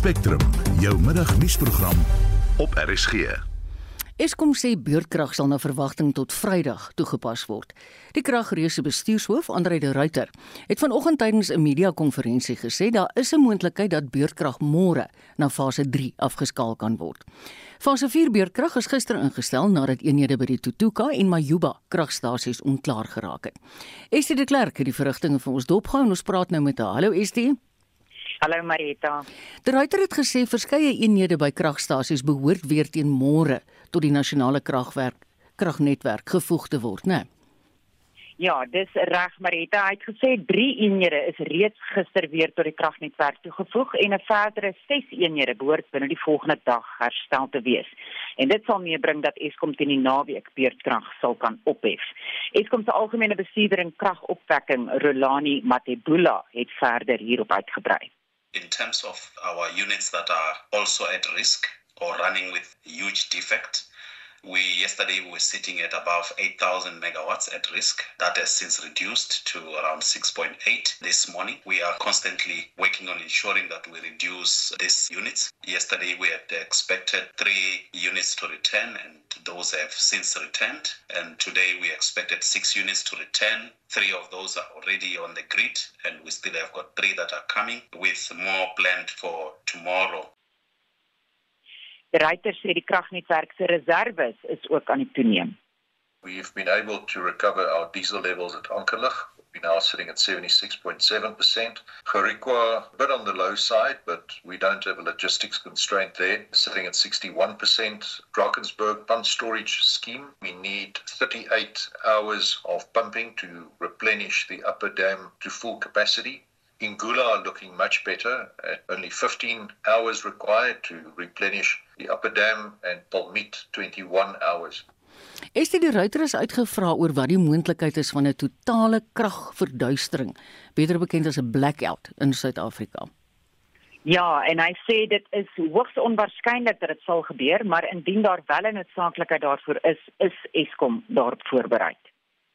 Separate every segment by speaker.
Speaker 1: Spectrum, jou middagnuusprogram op RSG.
Speaker 2: Eskom sê beurtkrag sal na verwagting tot Vrydag toegepas word. Die kragreuse bestuurshoof, Andre de Ruyter, het vanoggend tydens 'n media-konferensie gesê daar is 'n moontlikheid dat beurtkrag môre na fase 3 afgeskaal kan word. Fase 4 beurtkrag is gister ingestel nadat eenhede by die Tutuka en Majuba kragstasies onklaar geraak het. Estie de Klerk het die verrigtinge vir ons dopgehou en ons praat nou met haar. Hallo Estie.
Speaker 3: Hallo Marita.
Speaker 2: Die ruiter het gesê verskeie eenhede by kragstasies behoort weer teen môre tot die nasionale kragwerk kragnetwerk gevoeg te word, né?
Speaker 3: Ja, dis reg Marita. Hy het gesê 3 eenhede is reeds gister weer tot die kragnetwerk toegevoeg en 'n verdere 6 eenhede behoort binne die volgende dag herstel te wees. En dit sal meebring dat Eskom teen die naweek beurtkrag sal kan ophef. Eskom se algemene bestuurder en kragopwekking, Rolani Matebula, het verder hierop uitgebrei.
Speaker 4: In terms of our units that are also at risk or running with huge defect. We yesterday we were sitting at above 8,000 megawatts at risk. That has since reduced to around 6.8 this morning. We are constantly working on ensuring that we reduce these units. Yesterday we had expected three units to return and those have since returned. And today we expected six units to return. Three of those are already on the grid and we still have got three that are coming with more planned for tomorrow.
Speaker 3: Sê die kragnetwerk se reserves is ook aan die toeneem.
Speaker 5: We've been able to recover our diesel levels at Ankerlig. We're now sitting at 76.7%. Gerikwa, a bit on the low side, but we don't have a logistics constraint there, sitting at 61%. Drakensberg pump storage scheme, we need 38 hours of pumping to replenish the upper dam to full capacity. Ingula are looking much better at only 15 hours required to replenish the upper dam and Palmit 21 hours.
Speaker 2: Estie die ruiter is uitgevra oor wat die moontlikheid is van 'n totale kragverduistering, beter bekend as 'n blackout in Suid-Afrika.
Speaker 3: Ja, en hy sê dit is hoogs onwaarskynlik dat dit sal gebeur, maar indien daar wel 'n noodsaaklikheid daarvoor is, is Eskom daarop voorberei.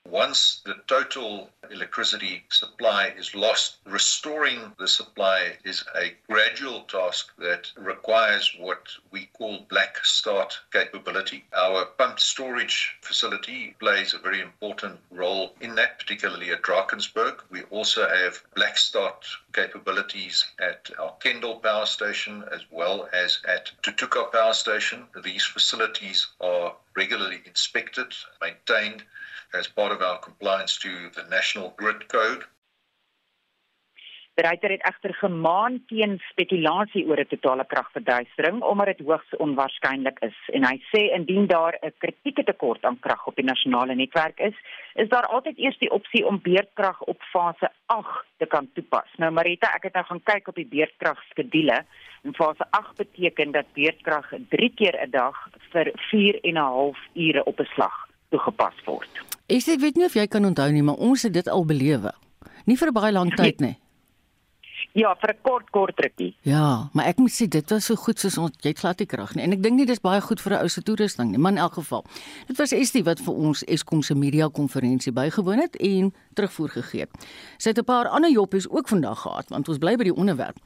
Speaker 5: Once the total electricity supply is lost, restoring the supply is a gradual task that requires what we call black start capability. Our pumped storage facility plays a very important role in that, particularly at Drakensberg. We also have black start capabilities at our Kendall power station as well as at Tutuka power station. These facilities are regularly inspected, maintained, as part of our compliance to the National Grid Code.
Speaker 3: Bereiter het egter gemaan teen spekulasie oor 'n totale kragverduistering omdat dit hoogs onwaarskynlik is en hy sê indien daar 'n kritieke tekort aan krag op die nasionale netwerk is, is daar altyd eers die opsie om beurtkrag op fase 8 te kan toepas. Nou Marita, ek het nou gaan kyk op die beurtkragskedule en fase 8 beteken dat beurtkrag 3 keer 'n dag vir 4 en 'n half ure op 'n slag toegepas word.
Speaker 2: Ek sê ek weet nie of jy kan onthou nie, maar ons het dit al belewe. Nie vir baie lang tyd nie.
Speaker 3: Ja, vir 'n kort kort rukkie.
Speaker 2: Ja, maar ek moet sê dit was so goed soos ons jy het glad nie krag nie. En ek dink nie dis baie goed vir 'n ou se toerusting nie, maar in elk geval. Dit was Estie wat vir ons Eskom se media konferensie bygewoon het en terugvoer gegee het. Sy het 'n paar ander joppies ook vandag gehad, want ons bly by die onderwerp.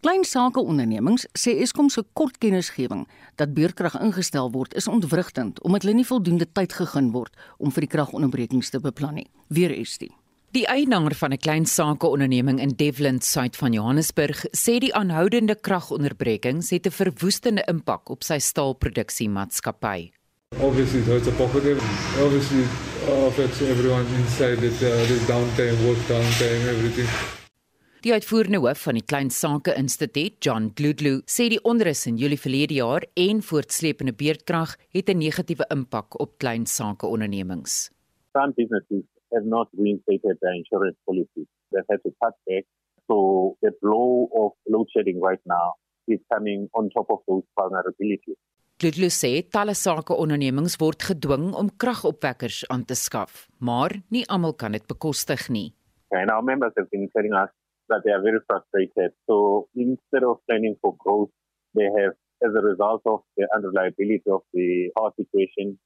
Speaker 2: Klein sake ondernemings sê Eskom se kort kennisgewing dat beurtkrag ingestel word is ontwrigtend omdat hulle nie voldoende tyd gegee word om vir die kragonderbrekings te beplan nie. Weer Estie.
Speaker 6: Die eienaar van 'n klein sakeonderneming in Devland, suid van Johannesburg, sê die aanhoudende kragonderbrekings het 'n verwoestende impak op sy staalproduksiemaatskappy.
Speaker 7: Obviously, so it's a positive. Obviously, uh, affects everyone inside. It uh, there's downtime, work downtime, everything.
Speaker 6: Die uitvoerende hoof van die Klein Sake Instituut, John Gludlu, sê die onrus in Julie verlede jaar en voortsleepende beerdkrag het 'n negatiewe impak op klein sakeondernemings.
Speaker 8: Some businesses have not reinstated their insurance policies. They've had to cut back. So the blow of load shedding right now is coming on top of those vulnerabilities.
Speaker 6: Gludlu sê talle sakeondernemings word gedwing om kragopwekkers aan te skaf, maar nie almal kan dit bekostig nie.
Speaker 8: And our members have been telling us that they are very frustrated. So instead of planning for growth, they have, as a result of the unreliability of the power situation,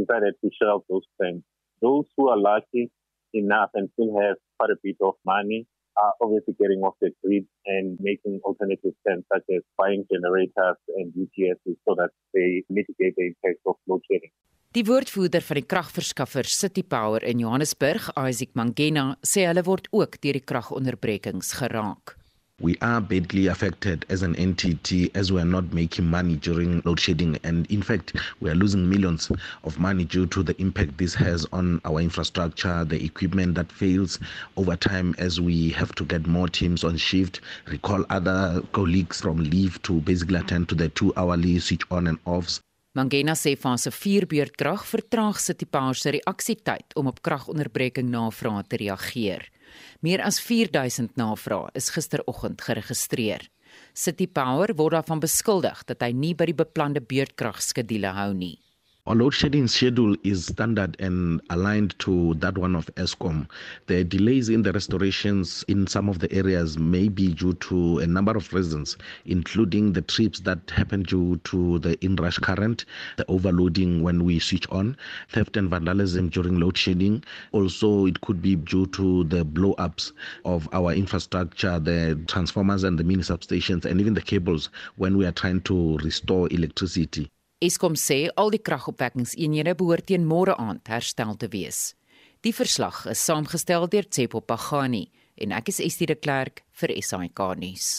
Speaker 8: decided to shelve those plans. Those who are lucky enough and still have quite a bit of money are obviously getting off the grid and making alternative plans such as buying generators and UPSs so that they mitigate the impact of load shedding.
Speaker 6: Die woordvoerder van die kragverskaffer City Power in Johannesburg, Isaac Mangena, sê hulle word ook deur die kragonderbrekings geraak.
Speaker 9: We are badly affected as an entity as we are not making money during load shedding. And in fact, we are losing millions of money due to the impact this has on our infrastructure, the equipment that fails over time as we have to get more teams on shift, recall other colleagues from leave to basically attend to the two hourly switch on and offs.
Speaker 6: Mangena sê fase 4 beurtkrag vertraag City Power se reaksietyd om op kragonderbreking navrae te reageer. Meer as 4000 navrae is gisteroggend geregistreer. City Power word daarvan beskuldig dat hy nie by die beplande beurtkragskedule hou nie.
Speaker 9: Our load shedding schedule is standard and aligned to that one of ESCOM. The delays in the restorations in some of the areas may be due to a number of reasons, including the trips that happen due to the inrush current, the overloading when we switch on, theft and vandalism during load shedding. Also, it could be due to the blow ups of our infrastructure, the transformers and the mini substations, and even the cables when we are trying to restore electricity.
Speaker 6: Eskom sê al die kragopwekkingseenhede behoort teen môre aand herstel te wees. Die verslag is saamgestel deur Tsepo Pagani en ek is Estie de Klerk vir SAK nuus.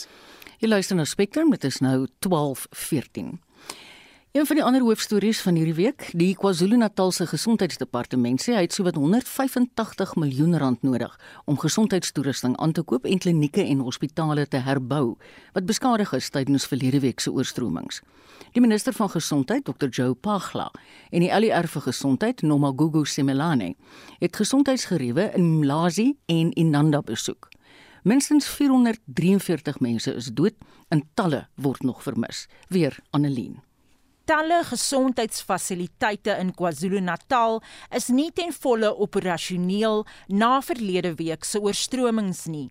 Speaker 2: Jy luister na Spectrum, dit is nou 12:14. Een van die ander hoofstories van hierdie week, die KwaZulu-Natalse Gesondheidsdepartement sê hy het sowat 185 miljoen rand nodig om gesondheidstoerusting aan te koop en klinieke en hospitale te herbou wat beskadig is tydens verlede week se oorstromings. Die minister van Gesondheid, Dr Joe Pagla, en die ALR vir Gesondheid, Nomagugu Simelane, het gesondheidsgeriewe in Mlazi en Inanda besoek. Minstens 443 mense is dood en talle word nog vermis. Weer Annelien
Speaker 10: talle gesondheidsfasiliteite in KwaZulu-Natal is nie ten volle operasioneel na verlede week se oorstromings nie.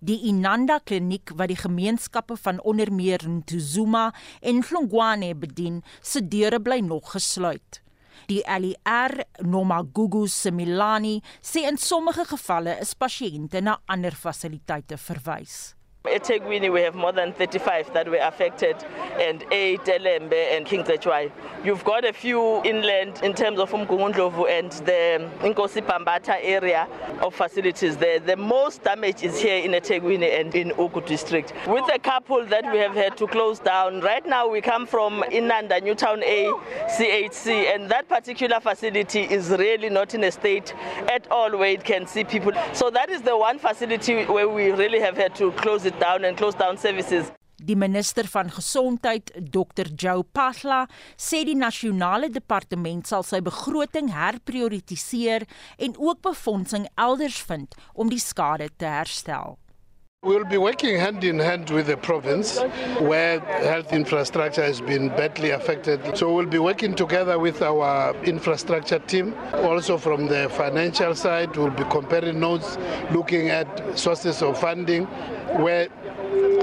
Speaker 10: Die Inanda kliniek wat die gemeenskappe van onder meer Ntuzuma en Hlongwane bedien, se deure bly nog gesluit. Die ALR Nomagugu Semilani sê in sommige gevalle is pasiënte na ander fasiliteite verwys.
Speaker 11: At eThekwini, we have more than 35 that were affected, and eight Elembe and King Zechwai. You've got a few inland in terms of Umgungundlovu and the Inkosi Pambata area of facilities there. The most damage is here in eThekwini and in Ugu district. With a couple that we have had to close down, right now we come from Inanda, Newtown A, CHC, and that particular facility is really not in a state at all where it can see people. So that is the one facility where we really have had to close it down and close down services.
Speaker 10: Die minister van gesondheid, Dr. Joe Pasla, sê die nasionale departement sal sy begroting herprioritiseer en ook befondsing elders vind om die skade te herstel.
Speaker 12: We'll be working hand in hand with the province where health infrastructure has been badly affected. So we'll be working together with our infrastructure team. Also from the financial side, we'll be comparing notes, looking at sources of funding where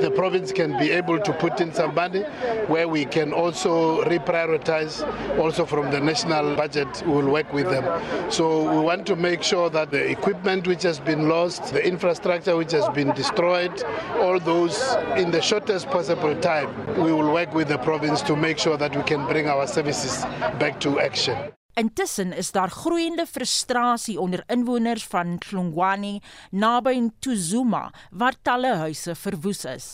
Speaker 12: the province can be able to put in some money where we can also reprioritize also from the national budget. We will work with them. So we want to make sure that the equipment which has been lost the infrastructure which has been destroyed all those in the shortest possible time we will work with the province to make sure that we can bring our services back to action
Speaker 10: Intussen is daar groeiende frustrasie onder inwoners van Hlongwane naby Ntuzuma waar talle huise verwoes is.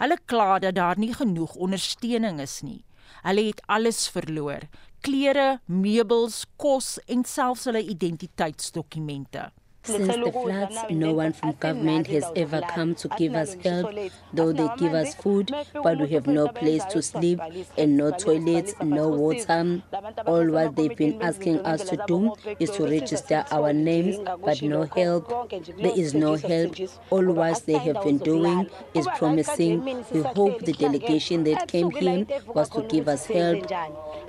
Speaker 10: Hulle kla dat daar nie genoeg ondersteuning is nie. Hulle het alles verloor: klere, meubels, kos en selfs hulle identiteitsdokumente.
Speaker 13: Since the floods, no one from government has ever come to give us help, though they give us food, but we have no place to sleep and no toilets, no water. All what they've been asking us to do is to register our names, but no help. There is no help. All what they have been doing is promising. We hope the delegation that came here was to give us help.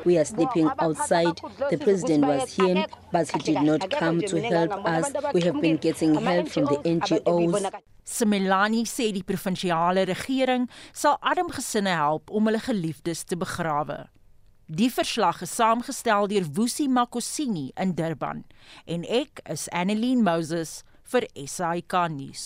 Speaker 13: We are sleeping outside. The president was here, but he did not come to help us. We have been getting help from the NGOs.
Speaker 10: Similani sê die provinsiale regering sal arm gesinne help om hulle geliefdes te begrawe. Die verslag is saamgestel deur Woesie Makosini in Durban en ek is Annelien Moses vir SAK nuus.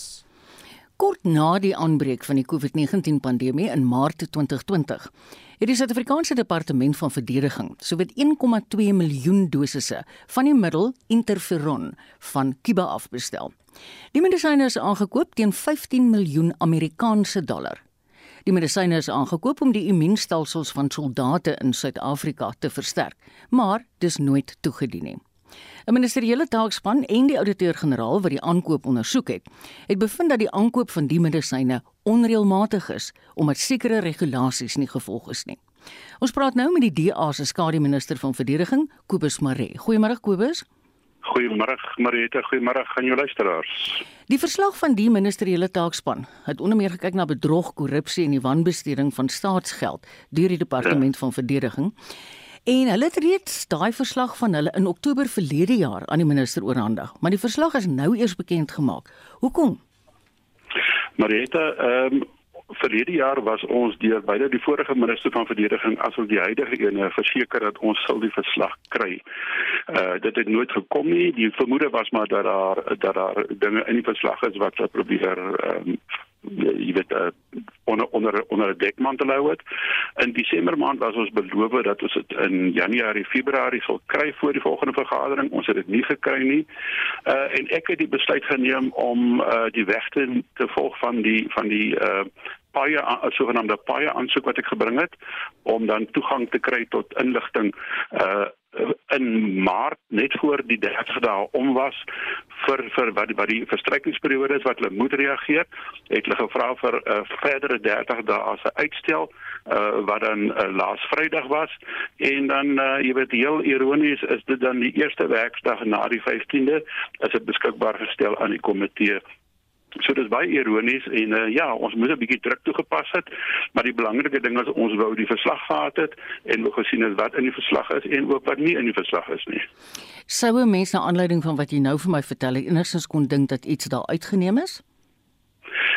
Speaker 2: Kort na die aanbreek van die COVID-19 pandemie in Maart 2020, het die Suid-Afrikaanse Departement van Verdediging sowat 1,2 miljoen dosisse van die middel interferon van Cuba afbestel. Die medisyne is aangekoop teen 15 miljoen Amerikaanse dollar. Die medisyne is aangekoop om die immuunstelsels van soldate in Suid-Afrika te versterk, maar dis nooit toegedien nie. 'n Ministeriële taakspan en die ouditeur-generaal wat die aankoop ondersoek het, het bevind dat die aankoop van die medisyne onreëlmatig is omdat sekere regulasies nie gevolg is nie. Ons praat nou met die DA se skademinister van verdediging, Kobus Maree. Goeiemôre Kobus.
Speaker 14: Goeiemôre Marieta, goeiemôre aan jou luisteraars.
Speaker 2: Die verslag van die ministeriële taakspan het onder meer gekyk na bedrog, korrupsie en die wanbesteding van staatsgeld deur die departement ja. van verdediging. En hulle het reeds daai verslag van hulle in Oktober verlede jaar aan die minister oorhandig, maar die verslag is nou eers bekend gemaak. Hoekom?
Speaker 14: Marieta, ehm um, verlede jaar was ons deur beide die vorige minister van verdediging asook die huidige een verseker dat ons sal die verslag kry. Uh dit het nooit gekom nie. Die vermoede was maar dat daar dat daar dinge in die verslag is wat probeer ehm um, jy weet uh, onder onder onder 'n dekmantel hou het. In Desember maand was ons beloof dat ons dit in Januarie, Februarie sal kry voor die volgende vergadering. Ons het dit nie gekry nie. Uh en ek het die besluit geneem om uh die wegte te volg van die van die uh paie sogenaamde paie aansoek wat ek gebring het om dan toegang te kry tot inligting uh in maart net voor die 30 dae om was vir vir wat die, die verstrykkingsperiode is wat hulle moet reageer het hulle gevra vir 'n uh, eh, verdere 30 dae as 'n uitstel uh, wat dan uh, laas Vrydag was. En dan uh, jy weet heel ironies is dit dan die eerste werksdag na die 15de is dit beskikbaar gestel aan die komitee So dis baie ironies en uh, ja, ons moet 'n bietjie druk toegepas het, maar die belangrike ding is ons wou die verslag gehad het en we gesien het wat in die verslag is en ook wat nie in die verslag is nie.
Speaker 2: Soue mense na aanleiding van wat jy nou vir my vertel het, enigstens kon dink dat iets daar uitgeneem is?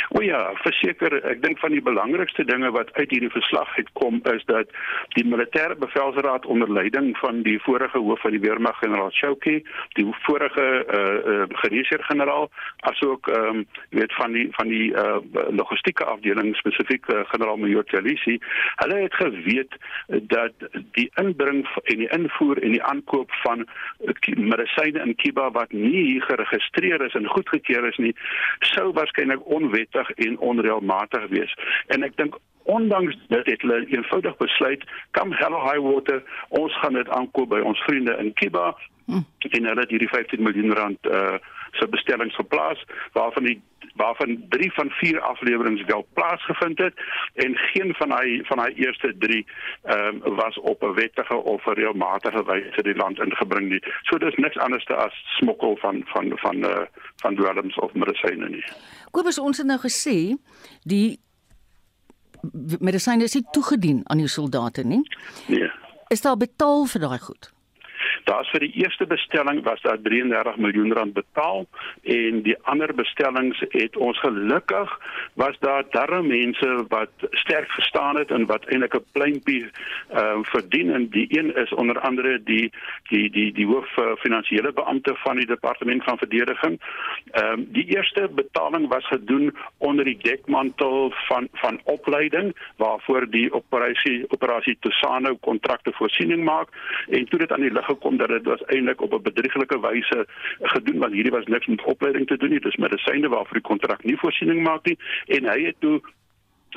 Speaker 14: O ja, verseker, ek dink van die belangrikste dinge wat uit hierdie verslag uitkom is dat die militêre bevelsraad onder leiding van die vorige hoof van die weermag generaal Chouke, die vorige eh uh, uh, geneesheer-generaal, asook ehm um, weet van die van die eh uh, logistieke afdeling spesifiek uh, generaal Major Talisi, hulle het geweet dat die inbring en die invoer en die aankoop van medisyne in Kiba wat nie geregistreer is en goedgekeur is nie, sou waarskynlik onwettig en onreëlmatig wees. En ek dink ondanks dit het hulle eenvoudig besluit, kom hello high water, ons gaan dit aankoop by ons vriende in Kiba. Hm. En hulle het hierdie 15 miljoen rand uh se bestellings geplaas waarvan die waarvan 3 van 4 afleweringe wel plaasgevind het en geen van hy van hy eerste 3 ehm um, was op 'n wettige of 'n reëlmatige wyse die land ingebring nie. So dis niks anders as smokkel van van van uh van dwelms of medisyne nie.
Speaker 2: Kobus ons het nou gesê die medisyne is nie toegedien aan die soldate nie.
Speaker 14: Nee.
Speaker 2: Is daar betaal vir daai goed?
Speaker 14: Daar's vir die eerste bestelling was daar 33 miljoen rand betaal en die ander bestellings het ons gelukkig was daar darre mense wat sterk gestaan het en wat eintlik 'n pleintjie ehm uh, verdien en die een is onder andere die die die die hoof uh, finansiële beampte van die departement van verdediging. Ehm um, die eerste betaling was gedoen onder die dekmantel van van opleiding waarvoor die operasie operasie Tosano kontrakte voorsiening maak en toe dit aan die lig gekom dat dit was eintlik op 'n bedrieglike wyse gedoen want hierdie was niks met opleiding te doen nie. Dis medisyne waarvoor die kontrak nie voorsiening maak nie. En hy het toe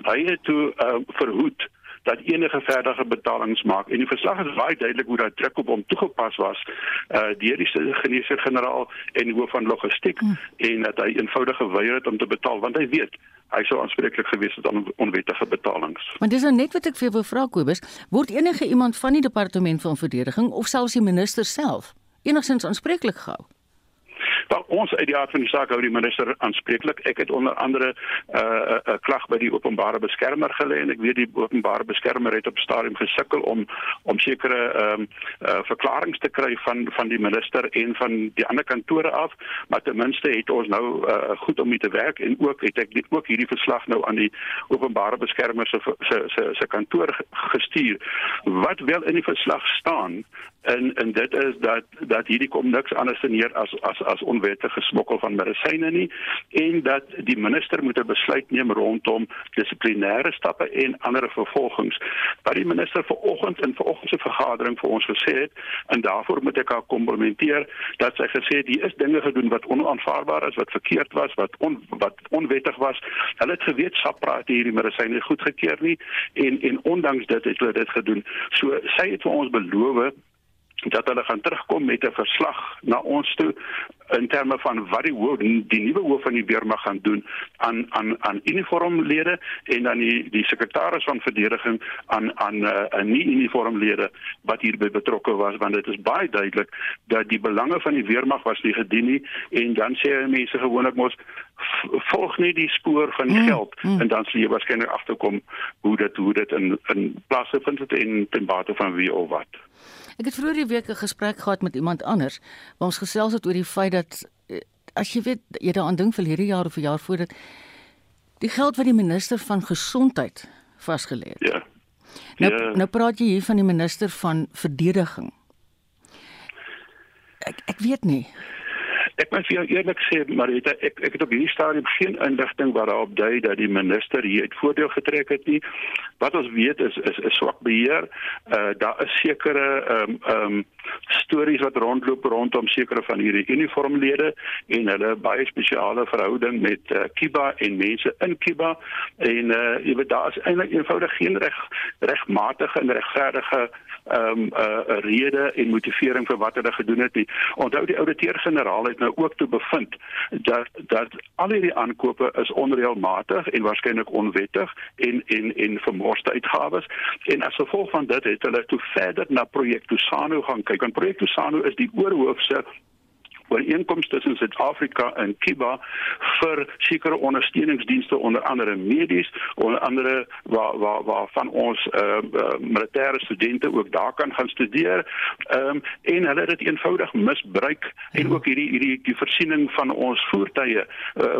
Speaker 14: hy het toe uh, verhoed dat enige verdere betalings maak en die verslag is baie duidelik hoe dat druk op hom toegepas was uh deur die geneesheer-generaal en hoof van logistiek hmm. en dat hy eenvoudig geweier het om te betaal want hy weet hy sou aanspreeklik gewees het aan onwettige betalings.
Speaker 2: Maar dis nou net wat ek vir jou vra Kobus, word enige iemand van die departement van verdediging of selfs die minister self enigstens aanspreeklik gehou?
Speaker 14: Wel ons uit die aard van die saak hou die minister aanspreeklik. Ek het onder andere 'n uh, 'n klag by die openbare beskermer gelê en ek weet die openbare beskermer het op stadium gesukkel om om sekere ehm um, uh, verklaringe te kry van van die minister en van die ander kantore af, maar ten minste het ons nou uh, goed om mee te werk en ook het ek dit ook hierdie verslag nou aan die openbare beskermer se se se, se kantoor gestuur. Wat wel in die verslag staan en en dit is dat dat hierdie kom niks anders neer as as as onwettige smokkel van medisyne nie en dat die minister moet 'n besluit neem rondom dissiplinêre stappe en ander vervolgings. Wat die minister vanoggend in vanoggend se vergadering vir ons gesê het en daarvoor moet ek haar komplimenteer dat sy gesê het hier is dinge gedoen wat onaanvaarbaar is, wat verkeerd was, wat on, wat onwettig was. Hulle het geweet SAPRA het hierdie medisyne goedgekeur nie en en ondanks dit het hulle dit gedoen. So sy het vir ons beloof dat hulle gaan terugkom met 'n verslag na ons toe in terme van wat die hoof die nuwe hoof van die weermag gaan doen aan aan aan uniformlede en dan die die sekretaris van verdediging aan aan 'n uh, nie uniformlede wat hierby betrokke was want dit is baie duidelik dat die belange van die weermag was nie gedien nie en dan sê mense gewoonlik mos volg nie die spoor van die mm, geld mm. en dan sal jy waarskynlik agterkom hoe dit hoe dit in in plasse vind dit en ten bate van wie of wat
Speaker 2: Ek het vroeër die week 'n gesprek gehad met iemand anders waar ons gesels het oor die feit dat eh, as jy weet jy daaraan dink vir hierdie jaar of vir jaar voor dit die geld wat die minister van gesondheid vasgelê het.
Speaker 14: Ja.
Speaker 2: Nou ja. nou praat jy hier van die minister van verdediging. Ek ek weet nie.
Speaker 14: Ek moet vir jou eerlik sê, Marita, ek ek het op hierdie stadium geen inligting waarop dui dat die minister hier uit voordeel getrek het nie. Wat ons weet is is 'n swak beheer. Uh daar is sekere ehm um, ehm um, stories wat rondloop rondom sekere van hierdie uniformlede en hulle baie spesiale verhouding met uh, Kiba en mense in Kiba en uh jy weet daar is eintlik eenvoudig geen reg regmatige en regverdige ehm um, 'n uh, rede en motivering vir wat hulle gedoen het nie. Onthou die ouditeur-generaal het nou ook toe bevind dat dat al hierdie aankope is onreëlmatig en waarskynlik onwettig en en en vermorste uitgawes en as gevolg van dit het hulle toe verder na projek Tusano gaan kyk. Want projek Tusano is die oorhoofse ooreenkoms tussen Suid-Afrika en Kiba vir sekere ondersteuningsdienste onder andere medies onder andere waar waar waar van ons uh, uh, militêre studente ook daar kan gaan studeer um, en hulle het dit eenvoudig misbruik en ook hierdie hierdie die voorsiening van ons voertuie uh,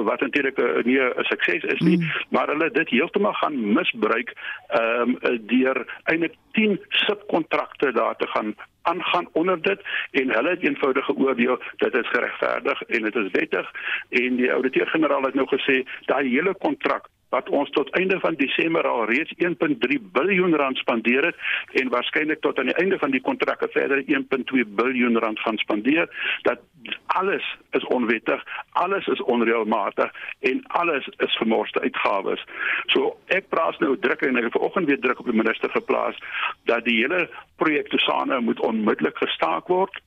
Speaker 14: wat natuurlik uh, nie 'n sukses is nie mm. maar hulle dit heeltemal gaan misbruik um, deur eintlik 10 subkontrakte daar te gaan aangaan onder dit en hulle het eenvoudig geoordeel dit is geregverdig en dit is wettig. En die ouditeur-generaal het nou gesê daai hele kontrak wat ons tot einde van Desember al reeds 1.3 biljoen rand spandeer het en waarskynlik tot aan die einde van die kontrak verder 1.2 biljoen rand gaan spandeer dat alles is onwettig, alles is onreëlmatig en alles is vermorste uitgawes. So ek praat nou druk en ek het vanoggend weer druk op die minister geplaas dat die hele projek Tusana moet onmiddellik gestaak word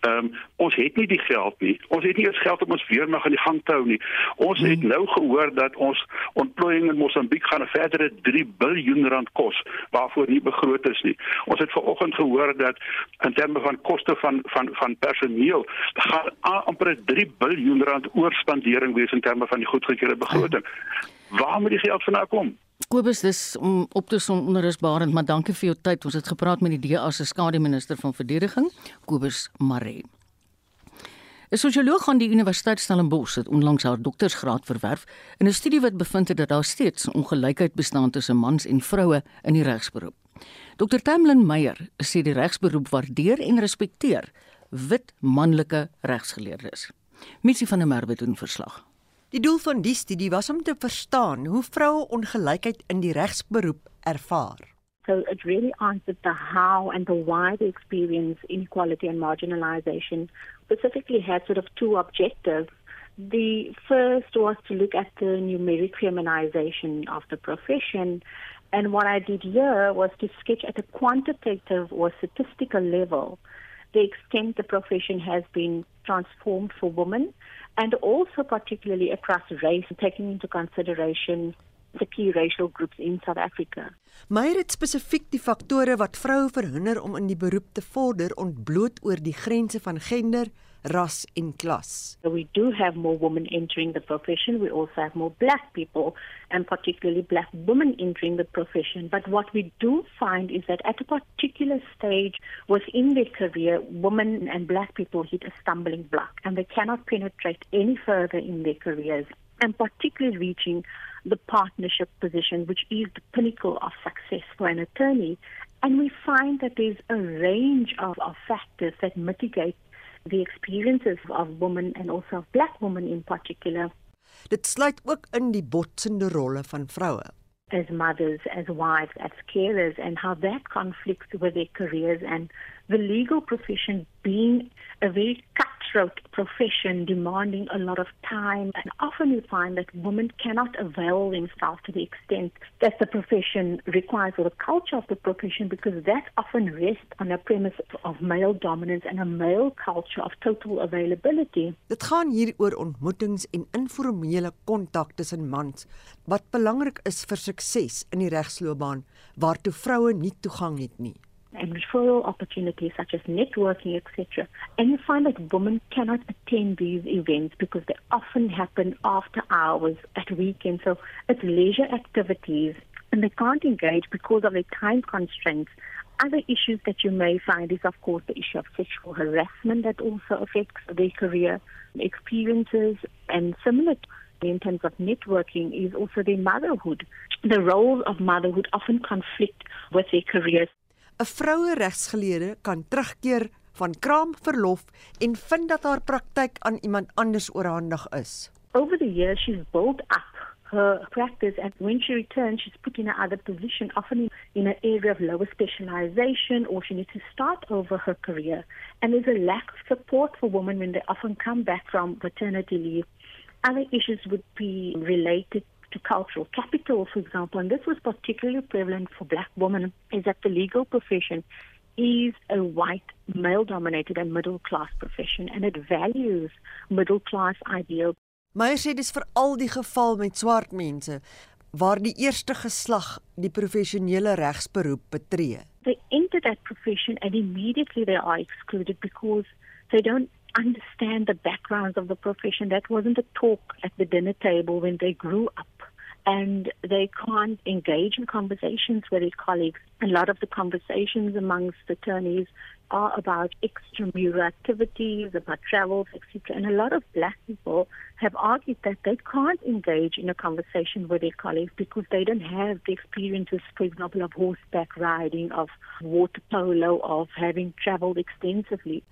Speaker 14: Ehm um, ons het nie die geld nie. Ons het nie eens geld om ons weermag aan die gang te hou nie. Ons het hmm. nou gehoor dat ons ontplooiing in Mosambiek gaan 'n verdere 3 biljoen rand kos waarvoor nie begroot is nie. Ons het vanoggend gehoor dat in terme van koste van van van personeel gaan amper 3 biljoen rand oorspandering wees in terme van die goedgekeurde begroting. Waar moet die geld vandaan kom?
Speaker 2: Kobus, dis om op te som onrusbarend, maar dankie vir jou tyd. Ons het gepraat met die DA se skademinister van verdediging, Kobus Maree. 'n Sosioloog aan die Universiteit Stellenbosch het onlangs haar doktorsgraad verwerf in 'n studie wat bevind het dat daar steeds ongelykheid bestaan tussen mans en vroue in die regsberoep. Dr Tamlin Meyer sê die regsberoep waardeer en respekteer wit manlike regsgeleerdes. Missie van der Merwe doen verslag.
Speaker 15: Die doel van die studie was om te verstaan hoe vroue ongelykheid in die regsberoep ervaar.
Speaker 16: So it really answered the how and the why they experience inequality and marginalization. Specifically had sort of two objectives. The first was to look at the numeric feminization of the profession. And what I did here was to sketch at a quantitative or statistical level the extent the profession has been transformed for women and also particularly across race, taking into consideration the key racial groups in South Africa.
Speaker 15: Meyer het spesifiek die faktore wat vroue verhinder om in die beroep te vorder ontbloot oor die grense van gender, ras en klas.
Speaker 16: We do have more women entering the profession. We also have more black people and particularly black women entering the profession. But what we do find is that at a particular stage within their career, women and black people hit a stumbling block and they cannot penetrate any further in their careers and particularly reaching the partnership position, which is the pinnacle of success for an attorney. And we find that there's a range of, of factors that mitigate the experiences of women and also of black women in particular.
Speaker 15: Dit sluit ook in die botsende rolle van vroue.
Speaker 16: As mothers, as wives, as carers, and how that conflicts with their careers and the legal profession being a very cutthroat profession demanding a lot of time. And often we find that women cannot avail themselves to the extent that the profession requires or the culture of the profession because that often rests on a premise of male dominance and a male culture of total availability.
Speaker 15: Dit gaan hier oor ontmoetings en informele kontak tussen mans wat belangrik is vir sukses in die regsloopbaan waartoe vroue nie toegang het nie.
Speaker 16: And referral opportunities such as networking, etc. And you find that women cannot attend these events because they often happen after hours at weekends. So it's leisure activities and they can't engage because of their time constraints. Other issues that you may find is, of course, the issue of sexual harassment that also affects their career experiences and similar in terms of networking is also their motherhood. The roles of motherhood often conflict with their careers.
Speaker 15: 'n vroue regsgeleerde kan terugkeer van kraamverlof en vind dat haar praktyk aan iemand anders oorhandig is.
Speaker 16: Over the years she's built up her practice and when she returns she's put in another position often in an area of lower specialization or she needs to start over her career and there's a lack of support for women when they often come back from maternity leave other issues would be related to cultural capital, for example, and this was particularly prevalent for black women, is that the legal profession is a white, male dominated and middle class profession and it values middle class ideals.
Speaker 15: Meyer sê dis veral die geval met swart mense waar die eerste geslag die professionele regsberoep betree.
Speaker 16: They enter that profession and immediately they are excluded because they don't understand the backgrounds of the profession. That wasn't a talk at the dinner table when they grew up. And they can't engage in conversations with their colleagues. A lot of the conversations amongst attorneys are about extramural activities, about travels, etc. And a lot of black people have argued that they can't engage in a conversation with their colleagues because they don't have the experiences, for example, of horseback riding, of water polo, of having traveled extensively.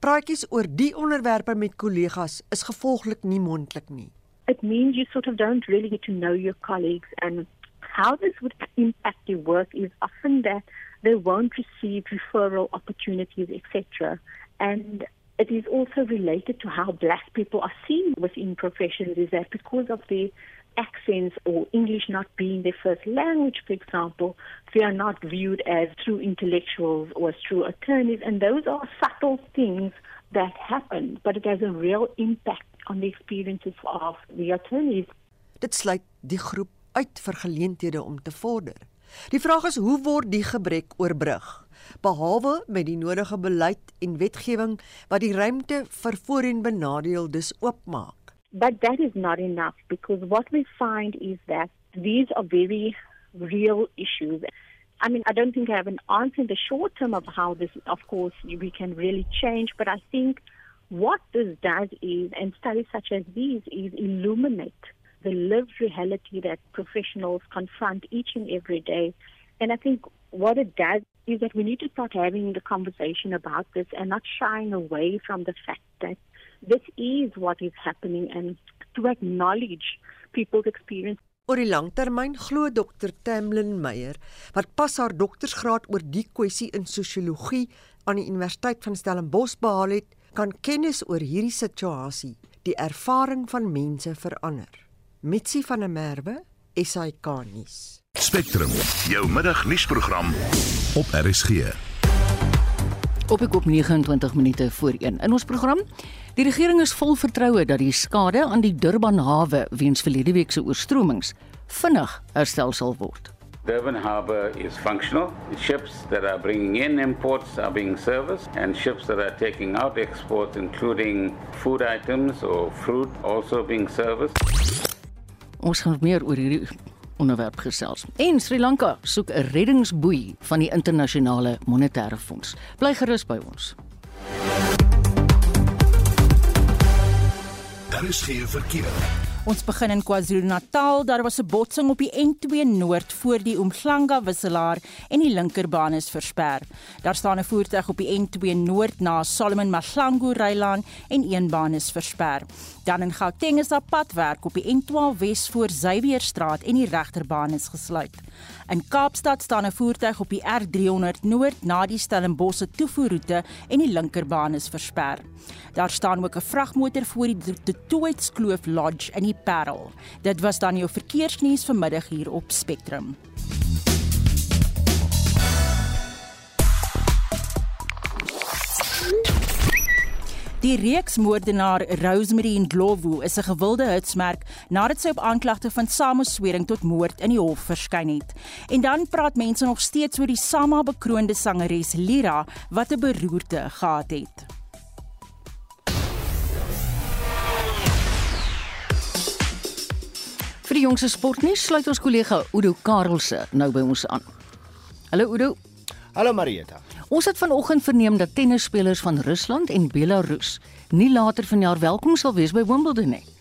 Speaker 15: Praatjies oor die onderwerpe met kollegas is gevolglik nie moontlik nie.
Speaker 16: It means you sort of don't really get to know your colleagues and how this would impact your work is often that they won't receive referral opportunities, etc. And it is also related to how black people are seen within professions is that because of the accents or English not being their first language, for example, they are not viewed as true intellectuals or as true attorneys. And those are subtle things that happen, but it has a real impact on the experiences of the attorneys.
Speaker 15: Dit sluit die groep uit vir geleenthede om te vorder. Die vraag is hoe word die gebrek oorbrug? Behalwe met die nodige beleid en wetgewing wat die ruimte vir voorheen benadeeldes oopmaak.
Speaker 16: But that is not enough because what we find is that these are very real issues. I mean, I don't think I have an answer in the short term of how this, of course, we can really change. But I think what this does is, and studies such as these, is illuminate the lived reality that professionals confront each and every day. And I think what it does is that we need to start having the conversation about this and not shying away from the fact that this is what is happening and to acknowledge people's experience.
Speaker 15: Oor die langtermyn glo Dr Tamlin Meyer wat pas haar doktorsgraad oor die kwessie in sosiologie aan die Universiteit van Stellenbosch behaal het, kan kennis oor hierdie situasie die ervaring van mense verander. Mitsi van der Merwe, SAK nuus.
Speaker 1: Spectrum, jou middagnuusprogram op RSG.
Speaker 2: Op ek op 29 minute voor 1. In ons program, die regering is vol vertroue dat die skade aan die Durban hawe weens verlede week se oorstromings vinnig herstel sal word.
Speaker 17: Durban Harbour is functional. Ships that are bringing in imports are being serviced, and ships that are taking out exports, including food items or fruit, also being serviced.
Speaker 2: Ons gaan meer oor hierdie onderwerp gesels. En Sri Lanka soek 'n reddingsboei van die internasionale monetêre fonds. Bly gerus by ons.
Speaker 1: Daar is geen verkeer.
Speaker 10: Ons begin in KwaZulu-Natal. Daar was 'n botsing op die N2 Noord voor die Umhlanga wisselaar en die linkerbaan is versper. Daar staan 'n voertuig op die N2 Noord na Solomon Mahlangu Rylaan en een baan is versper. Dan in Gauteng is daar padwerk op die N12 Wes voor Xavierstraat en die regterbaan is gesluit. In Kaapstad staan 'n voertuig op die R300 Noord na die Stellenbosse toevoerroete en die linkerbaan is versper. Daar staan ook 'n vragmotor voor die Toits Kloof Lodge in die Parel. Dit was dan jou verkeersnuus vanmiddag hier op Spectrum. Die reeksmoordenaar Rosemary Ndlovu is 'n gewilde hitsmerk nadat sy op aanklagte van sameswering tot moord in die hof verskyn het. En dan praat mense nog steeds oor die Sama bekroonde sangeres Lira wat 'n beroerte gehad het.
Speaker 2: Vir die jongste sportnuus sluit ons kollega Udo Karelse nou by ons aan. Hallo Udo.
Speaker 18: Hallo Marieta.
Speaker 2: Ons het vanoggend verneem dat tennisspelers van Rusland en Belarus nie later vanjaar welkom sal wees by Wimbledon nie.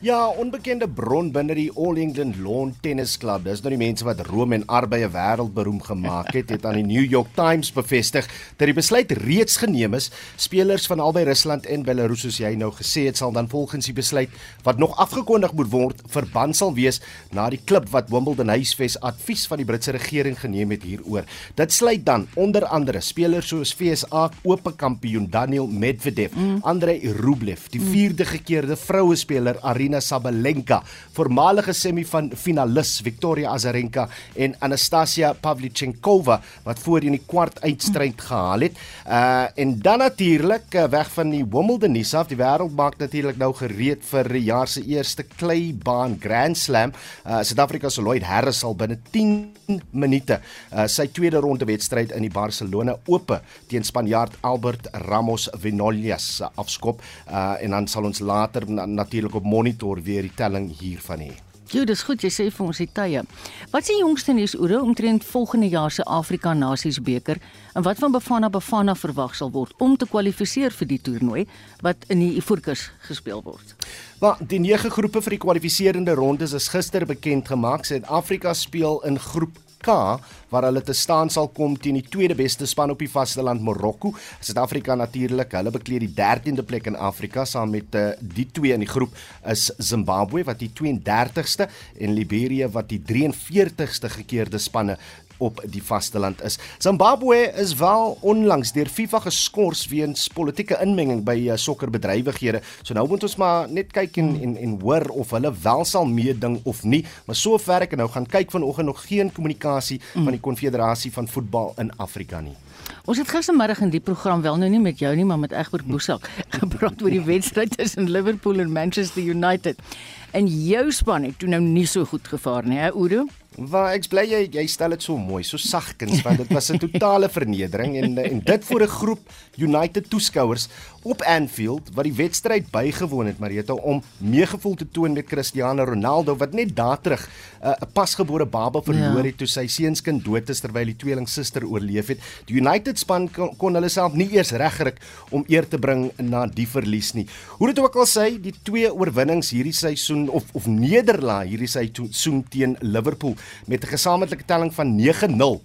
Speaker 18: Ja, onbekende bron binne die All England Lawn Tennis Club, dis nou die mense wat Rome en Arbeie wêreldberoem gemaak het, het aan die New York Times bevestig dat die besluit reeds geneem is. Spelers van albei Rusland en Belarus, soos jy nou gesê het, sal dan volgens die besluit wat nog afgekondig moet word, verbân sal wees na die klub wat Wimbledon huisves advies van die Britse regering geneem het hieroor. Dit sluit dan onder andere spelers soos FSA Ope kampioen Daniel Medvedev, mm. Andrei Rublev, die vierde gekeerde vroue speler Arina Arina Sabalenka, voormalige semifinalis Victoria Azarenka en Anastasia Pavlyuchenkova wat voorheen die kwart eindstryd gehaal het. Uh en dan natuurlik uh, weg van die Wimbledon nuus af, die wêreld maak natuurlik nou gereed vir die jaar se eerste kleibaan Grand Slam. Uh Suid-Afrika se Lloyd Harris sal binne 10 minute uh sy tweede ronde wedstryd in die Barcelona Ope teen Spanjaard Albert Ramos Vinolias uh, afskop. Uh en dan sal ons later na, natuurlik op monitor monitor weer die telling hiervan hê.
Speaker 2: Jo, dis goed jy sê vir ons die tye. Wat is die jongste nuus oor omtrent volgende jaar se Afrika Nasies beker en wat van Bafana Bafana verwag sal word om te kwalifiseer vir die toernooi wat in die Ivoorkus gespeel word?
Speaker 18: Maar die nege groepe vir die kwalifiserende rondes is gister bekend gemaak. Suid-Afrika speel in groep K waar hulle te staan sal kom teen die tweede beste span op die vasteland Marokko. Suid-Afrika natuurlik, hulle bekleed die 13de plek in Afrika saam met uh, die twee in die groep is Zimbabwe wat die 32ste en Liberië wat die 43ste gekeerde spanne op die vasteland is. Zimbabwe is wel onlangs deur FIFA geskort weens politieke inmenging by uh, sokkerbedrywighede. So nou moet ons maar net kyk en en en hoor of hulle wel sal meeding of nie. Maar sover ek nou gaan kyk vanoggend nog geen kommunikasie mm. van die Konfederasie van Voetbal in Afrika nie.
Speaker 2: Ons het gistermiddag in die program wel nou nie met jou nie, maar met Egbert Boesak gepraat oor die wedstryd tussen Liverpool en Manchester United. En jou span het toe nou nie so goed gevaar nie, hè Udo?
Speaker 18: Waar ek bly jy jy stel dit so mooi, so sagkens want dit was 'n totale vernedering en en dit vir 'n groep United toeskouers op Anfield wat die wedstryd bygewoon het Marieta om meegevoel te toon met Cristiano Ronaldo wat net daar terug uh, 'n uh, pasgebore baba verloor ja. het toe sy seunskind dood is terwyl die tweelingsuster oorleef het. Die United span kon, kon hulle self nie eers regryk om eer te bring na die verlies nie. Hoe dit ook al sê, die twee oorwinnings hierdie seisoen of of nederlaag hierdie seisoen teen Liverpool met 'n gesamentlike telling van 9-0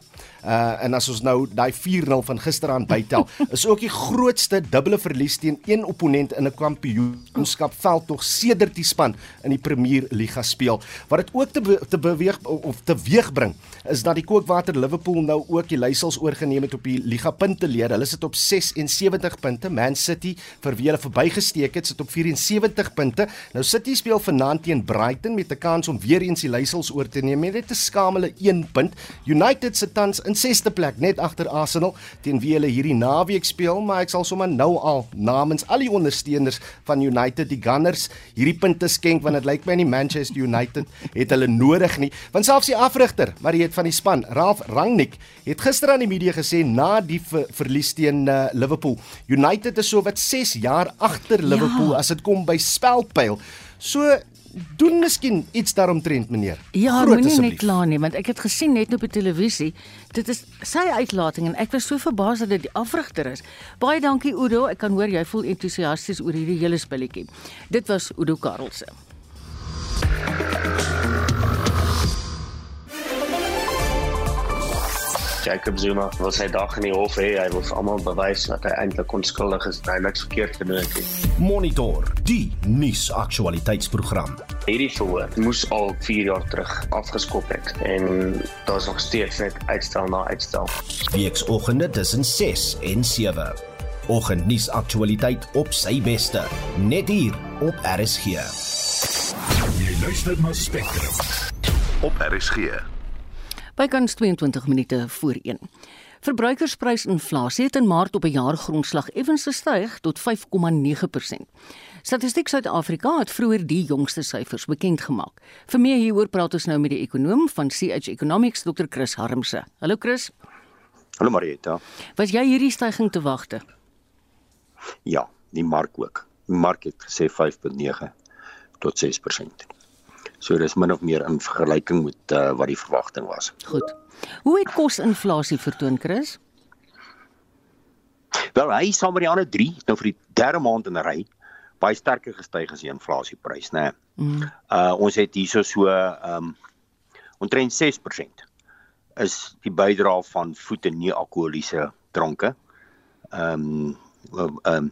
Speaker 18: Uh en as ons nou daai 4-0 van gisteraand bytel, is ook die grootste dubbele verlies teen een opponent in 'n kampioenskap veld tog sedert die span in die Premier Liga speel. Wat dit ook te be te beweeg of te weegbring is dat die Kookwater Liverpool nou ook die leiersels oorgeneem het op die liga punteleer. Hulle sit op 76 punte. Man City vir wie hulle verbygesteek het, sit op 74 punte. Nou City speel vanaand teen Brighton met 'n kans om weer eens die leiersels oor te neem met 'n skamele 1 punt. United se tans in 6ste plek net agter Arsenal teen wie hulle hierdie naweek speel, maar ek sal sommer nou al namens al die ondersteuners van United die Gunners hierdie punte skenk want dit lyk my nie Manchester United het hulle nodig nie. Want selfs die afrigter, maar hy het van die span, Ralf Rangnick, het gister aan die media gesê na die ver verlies teen uh, Liverpool, United is so wat 6 jaar agter Liverpool ja. as dit kom by spelpyl. So doen miskien iets daaromtrent meneer.
Speaker 2: Ja, moenie net kla nie want ek het gesien net op die televisie. Dit is sy uitlating en ek was so verbaas dat dit die afrigter is. Baie dankie Udo, ek kan hoor jy voel entoesiasties oor hierdie hele spulletjie. Dit was Udo Karlse.
Speaker 19: Jacob Zuma wil sy dag in die hof hê. Hy wil vir almal bewys dat hy eintlik onskuldig is en hy niks verkeerd gedoen het.
Speaker 18: Monitor die nuus aktualiteitsprogram.
Speaker 19: Hierdie verhoor moes al 4 jaar terug afgeskop het en daar's nog steeds net uitstel na uitstel.
Speaker 18: Weekoggende tussen 6 en 7. Oggendnuus aktualiteit op sy beste, net hier op RSG.
Speaker 1: Jy luister na Spectrum op RSG.
Speaker 2: Bykans 22 minute voor 1. Verbruikersprysinflasie het in Maart op 'n jaargrondslag effens gestyg tot 5,9%. Statistiek Suid-Afrika het vroeër die jongste syfers bekend gemaak. Vir meer hieroor praat ons nou met die ekonom van CH Economics, Dr. Chris Harmse. Hallo Chris.
Speaker 20: Hallo Marieta.
Speaker 2: Was jy hierdie stygings te wagte?
Speaker 20: Ja, die mark ook. Die mark het gesê 5.9 tot 6%. So dis min of meer in vergelyking met uh, wat die verwagting was.
Speaker 2: Goed. Hoe het kosinflasie vertoon, Chris?
Speaker 20: Wel, hy saam met die ander 3 nou vir die derde maand in 'n ry baie sterker gestyg as die inflasieprys, né? Nee. Mm. Uh ons het hierso so ehm um, omtrent 6% is die bydrae van voet en nie alkoholiese dranke. Ehm um, ehm um,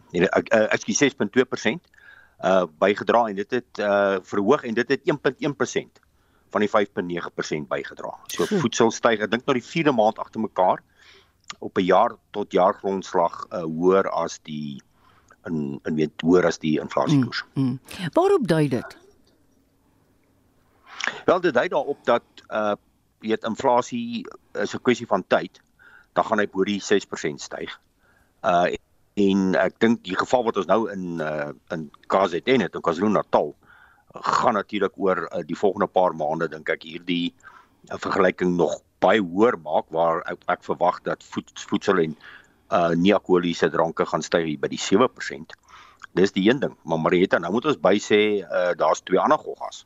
Speaker 20: ek sê 6.2% uh bygedra en dit het uh verhoog en dit het 1.1% van die 5.9% bygedra. So voedsel styg, ek dink nou die 4de maand agter mekaar op 'n jaar tot jaar grondslag uh hoër as die in in weet hoër as die inflasiekoers.
Speaker 2: Mm, mm. Waarop dui dit?
Speaker 20: Wel dit dui daarop dat uh weet inflasie is 'n kwessie van tyd. Dan gaan hy bo die 6% styg. Uh en ek dink die geval wat ons nou in uh, in KZN het in KwaZulu-Natal gaan natuurlik oor uh, die volgende paar maande dink ek hierdie uh, vergelyking nog baie hoër maak waar ek, ek verwag dat voed, voedsel en uh, nie-alkoholiese dranke gaan styg by die 7%. Dis die een ding, maar Marieta, nou moet ons by sê uh, daar's twee ander goggas.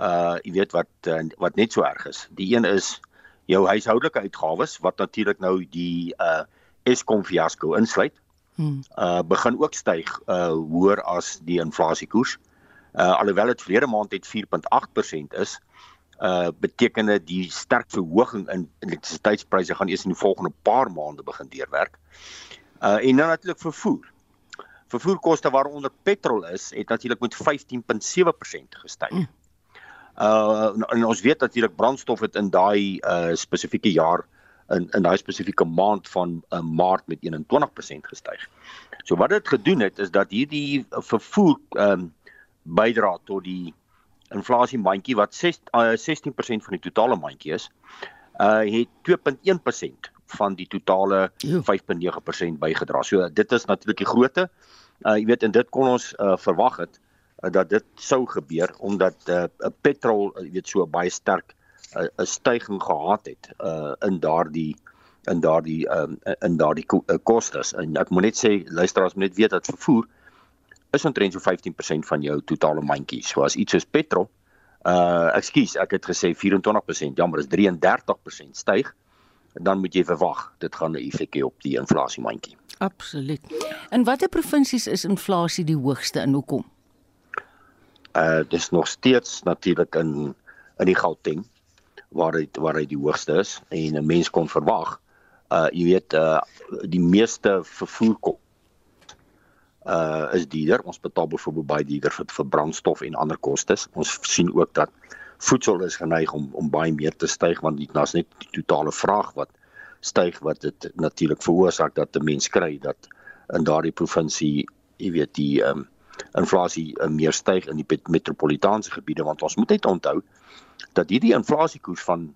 Speaker 20: Uh jy weet wat uh, wat net so erg is. Die een is jou huishoudelike uitgawes wat natuurlik nou die uh Eskom fiasco insluit hmm. uh begin ook styg uh hoër as die inflasiekoers. Uh alhoewel dit verlede maand het 4.8% is, uh beteken dit die sterk verhoging in elektrisiteitspryse gaan eers in die volgende paar maande begin deurwerk. Uh en nou natuurlik vervoer. Vervoerkoste waaronder petrol is, het natuurlik met 15.7% gestyg. Hmm. Uh en ons weet natuurlik brandstof het in daai uh spesifieke jaar in in daai spesifieke maand van uh, Maart met 21% gestyg. So wat dit gedoen het is dat hierdie vervoer ehm um, bydra tot die inflasie mandjie wat 6 uh, 16% van die totale mandjie is, uh het 2.1% van die totale 5.9% bygedra. So dit is natuurlik die grootte. Uh jy weet en dit kon ons uh, verwag het uh, dat dit sou gebeur omdat uh, petrol uh, jy weet so baie sterk 'n stygings gehad het uh in daardie in daardie um in daardie uh, kostes en ek moet net sê luisteraars moet net weet dat vervoer is omtrent so 15% van jou totale mandjie. So as iets soos petrol uh ekskuus, ek het gesê 24%, jammer, is 33% styg, dan moet jy verwag dit gaan 'n effek hê op die inflasie mandjie.
Speaker 2: Absoluut. In watter provinsies is inflasie die hoogste en hoekom?
Speaker 20: Uh dis nog steeds natuurlik in in die Gauteng waar hy waar hy die hoogste is en 'n mens kon verwag uh jy weet uh die meeste vervoer kom uh is duurder. Ons betaal byvoorbeeld baie duurder vir, vir brandstof en ander kostes. Ons sien ook dat voedsel is geneig om om baie meer te styg want dit is net die totale vraag wat styg wat dit natuurlik veroorsaak dat 'n mens kry dat in daardie provinsie jy weet die um inflasie uh, meer styg in die metropolitaanse gebiede want ons moet net onthou dat hierdie inflasiekoers van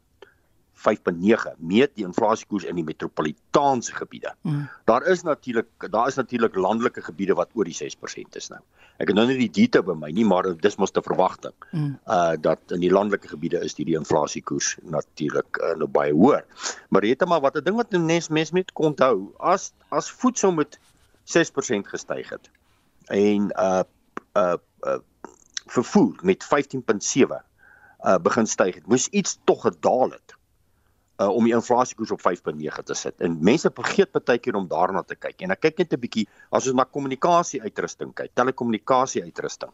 Speaker 20: 5.9 meet die inflasiekoers in die metropolitaanse gebiede. Mm. Daar is natuurlik daar is natuurlik landelike gebiede wat oor die 6% is nou. Ek het nou nie die detail by my nie, maar dis mos te verwagting. Mm. Uh dat in die landelike gebiede is die, die inflasiekoers natuurlik uh, nou baie hoër. Maar weet jy maar wat 'n ding wat mens mens moet onthou, as as voedsel met 6% gestyg het en uh uh, uh vervoer met 15.7 uh begin styg het. Moes iets tog gedaal het uh om die inflasiekoers op 5.9 te sit. En mense vergeet baie keer om daarna te kyk. En ek kyk net 'n bietjie as ons na kommunikasie uitrusting kyk, telekommunikasie uitrusting.